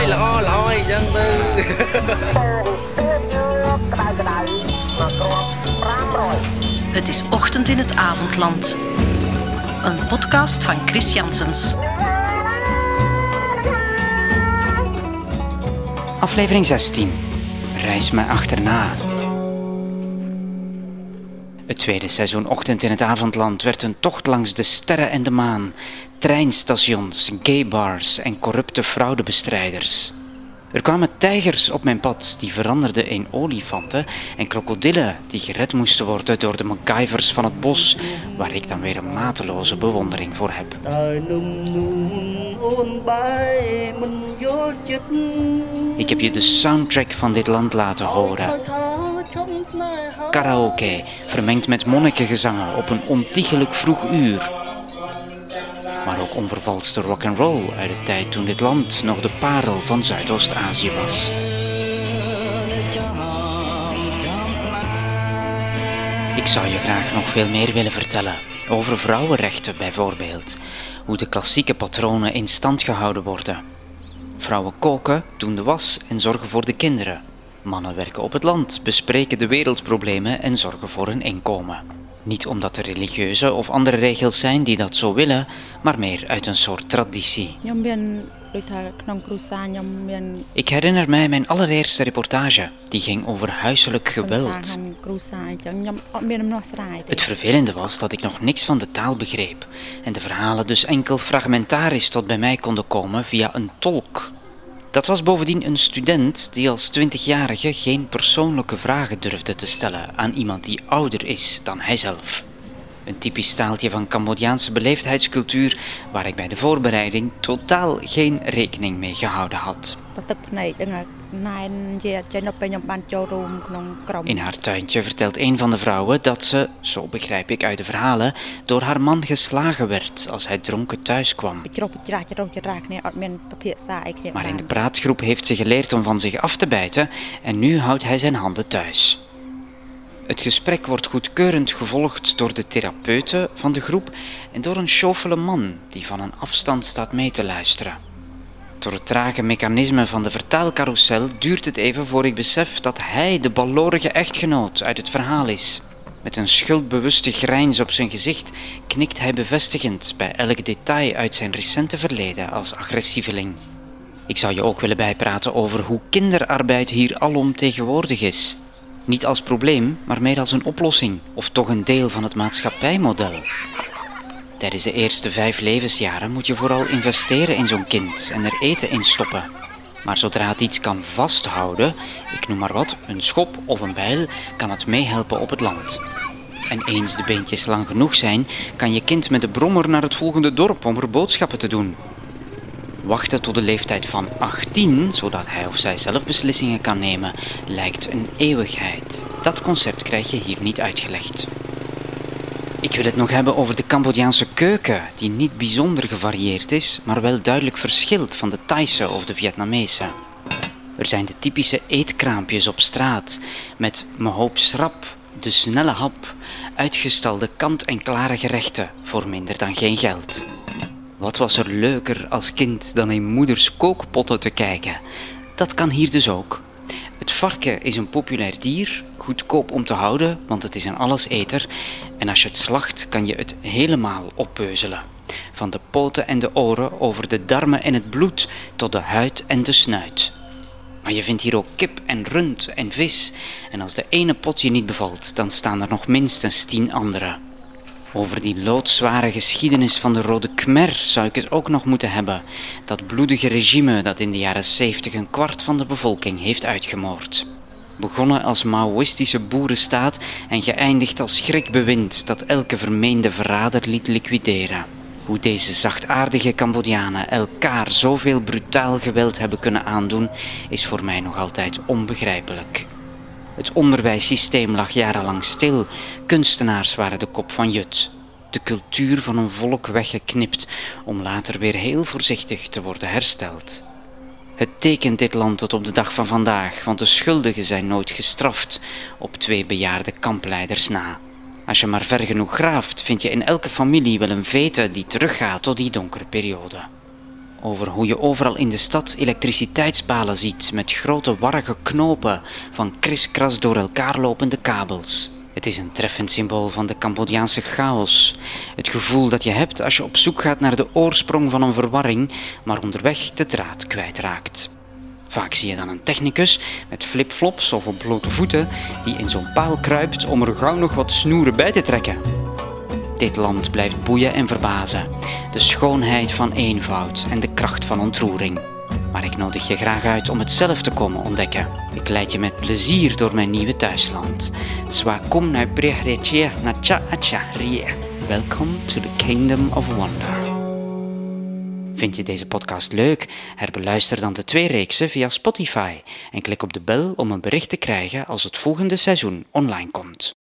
យល្អល្អអីចឹងទៅ Het is Ochtend in het Avondland. Een podcast van Chris Janssens. Aflevering 16. Reis me achterna. Het tweede seizoen Ochtend in het Avondland werd een tocht langs de sterren en de maan, treinstations, gaybars en corrupte fraudebestrijders. Er kwamen tijgers op mijn pad die veranderden in olifanten en krokodillen die gered moesten worden door de MacGyvers van het bos, waar ik dan weer een mateloze bewondering voor heb. Ik heb je de soundtrack van dit land laten horen. Karaoke, vermengd met monnikengezangen op een ontiegelijk vroeg uur. Ook onvervalste rock'n'roll uit de tijd toen dit land nog de parel van Zuidoost-Azië was. Ik zou je graag nog veel meer willen vertellen. Over vrouwenrechten bijvoorbeeld. Hoe de klassieke patronen in stand gehouden worden. Vrouwen koken, doen de was en zorgen voor de kinderen. Mannen werken op het land, bespreken de wereldproblemen en zorgen voor hun inkomen. Niet omdat er religieuze of andere regels zijn die dat zo willen, maar meer uit een soort traditie. Ik herinner mij mijn allereerste reportage. Die ging over huiselijk geweld. Het vervelende was dat ik nog niks van de taal begreep en de verhalen dus enkel fragmentarisch tot bij mij konden komen via een tolk. Dat was bovendien een student die als twintigjarige geen persoonlijke vragen durfde te stellen aan iemand die ouder is dan hijzelf. Een typisch staaltje van Cambodjaanse beleefdheidscultuur waar ik bij de voorbereiding totaal geen rekening mee gehouden had. In haar tuintje vertelt een van de vrouwen dat ze, zo begrijp ik uit de verhalen, door haar man geslagen werd als hij dronken thuis kwam. Maar in de praatgroep heeft ze geleerd om van zich af te bijten en nu houdt hij zijn handen thuis. Het gesprek wordt goedkeurend gevolgd door de therapeuten van de groep en door een chauffele man die van een afstand staat mee te luisteren. Door het trage mechanisme van de vertaalcarousel duurt het even voor ik besef dat hij de balorige echtgenoot uit het verhaal is. Met een schuldbewuste grijns op zijn gezicht knikt hij bevestigend bij elk detail uit zijn recente verleden als agressieveling. Ik zou je ook willen bijpraten over hoe kinderarbeid hier alom tegenwoordig is. Niet als probleem, maar meer als een oplossing, of toch een deel van het maatschappijmodel. Tijdens de eerste vijf levensjaren moet je vooral investeren in zo'n kind en er eten in stoppen. Maar zodra het iets kan vasthouden, ik noem maar wat, een schop of een bijl, kan het meehelpen op het land. En eens de beentjes lang genoeg zijn, kan je kind met de brommer naar het volgende dorp om er boodschappen te doen. Wachten tot de leeftijd van 18, zodat hij of zij zelf beslissingen kan nemen, lijkt een eeuwigheid. Dat concept krijg je hier niet uitgelegd. Ik wil het nog hebben over de Cambodjaanse keuken, die niet bijzonder gevarieerd is, maar wel duidelijk verschilt van de Thaise of de Vietnamese. Er zijn de typische eetkraampjes op straat, met hoop schrap, de snelle hap, uitgestalde kant-en-klare gerechten voor minder dan geen geld. Wat was er leuker als kind dan in moeders kookpotten te kijken? Dat kan hier dus ook. Het varken is een populair dier, goedkoop om te houden, want het is een alleseter. En als je het slacht, kan je het helemaal oppeuzelen. Van de poten en de oren, over de darmen en het bloed, tot de huid en de snuit. Maar je vindt hier ook kip en rund en vis. En als de ene pot je niet bevalt, dan staan er nog minstens tien andere. Over die loodzware geschiedenis van de Rode Khmer zou ik het ook nog moeten hebben. Dat bloedige regime dat in de jaren 70 een kwart van de bevolking heeft uitgemoord. Begonnen als Maoïstische boerenstaat en geëindigd als schrikbewind dat elke vermeende verrader liet liquideren. Hoe deze zachtaardige Cambodjanen elkaar zoveel brutaal geweld hebben kunnen aandoen, is voor mij nog altijd onbegrijpelijk. Het onderwijssysteem lag jarenlang stil. Kunstenaars waren de kop van Jut. De cultuur van een volk weggeknipt om later weer heel voorzichtig te worden hersteld. Het tekent dit land tot op de dag van vandaag, want de schuldigen zijn nooit gestraft, op twee bejaarde kampleiders na. Als je maar ver genoeg graaft, vind je in elke familie wel een vete die teruggaat tot die donkere periode. over hoe je overal in de stad elektriciteitspalen ziet met grote warrige knopen van kriskras door elkaar lopende kabels. Het is een treffend symbool van de Cambodjaanse chaos. Het gevoel dat je hebt als je op zoek gaat naar de oorsprong van een verwarring, maar onderweg de draad kwijtraakt. Vaak zie je dan een technicus met flipflops of op blote voeten die in zo'n paal kruipt om er gauw nog wat snoeren bij te trekken. Dit land blijft boeien en verbazen. De schoonheid van eenvoud en de kracht van ontroering. Maar ik nodig je graag uit om het zelf te komen ontdekken. Ik leid je met plezier door mijn nieuwe thuisland. Swakom na brehreche na cha Welcome to the kingdom of wonder. Vind je deze podcast leuk? Herbeluister dan de twee reeksen via Spotify en klik op de bel om een bericht te krijgen als het volgende seizoen online komt.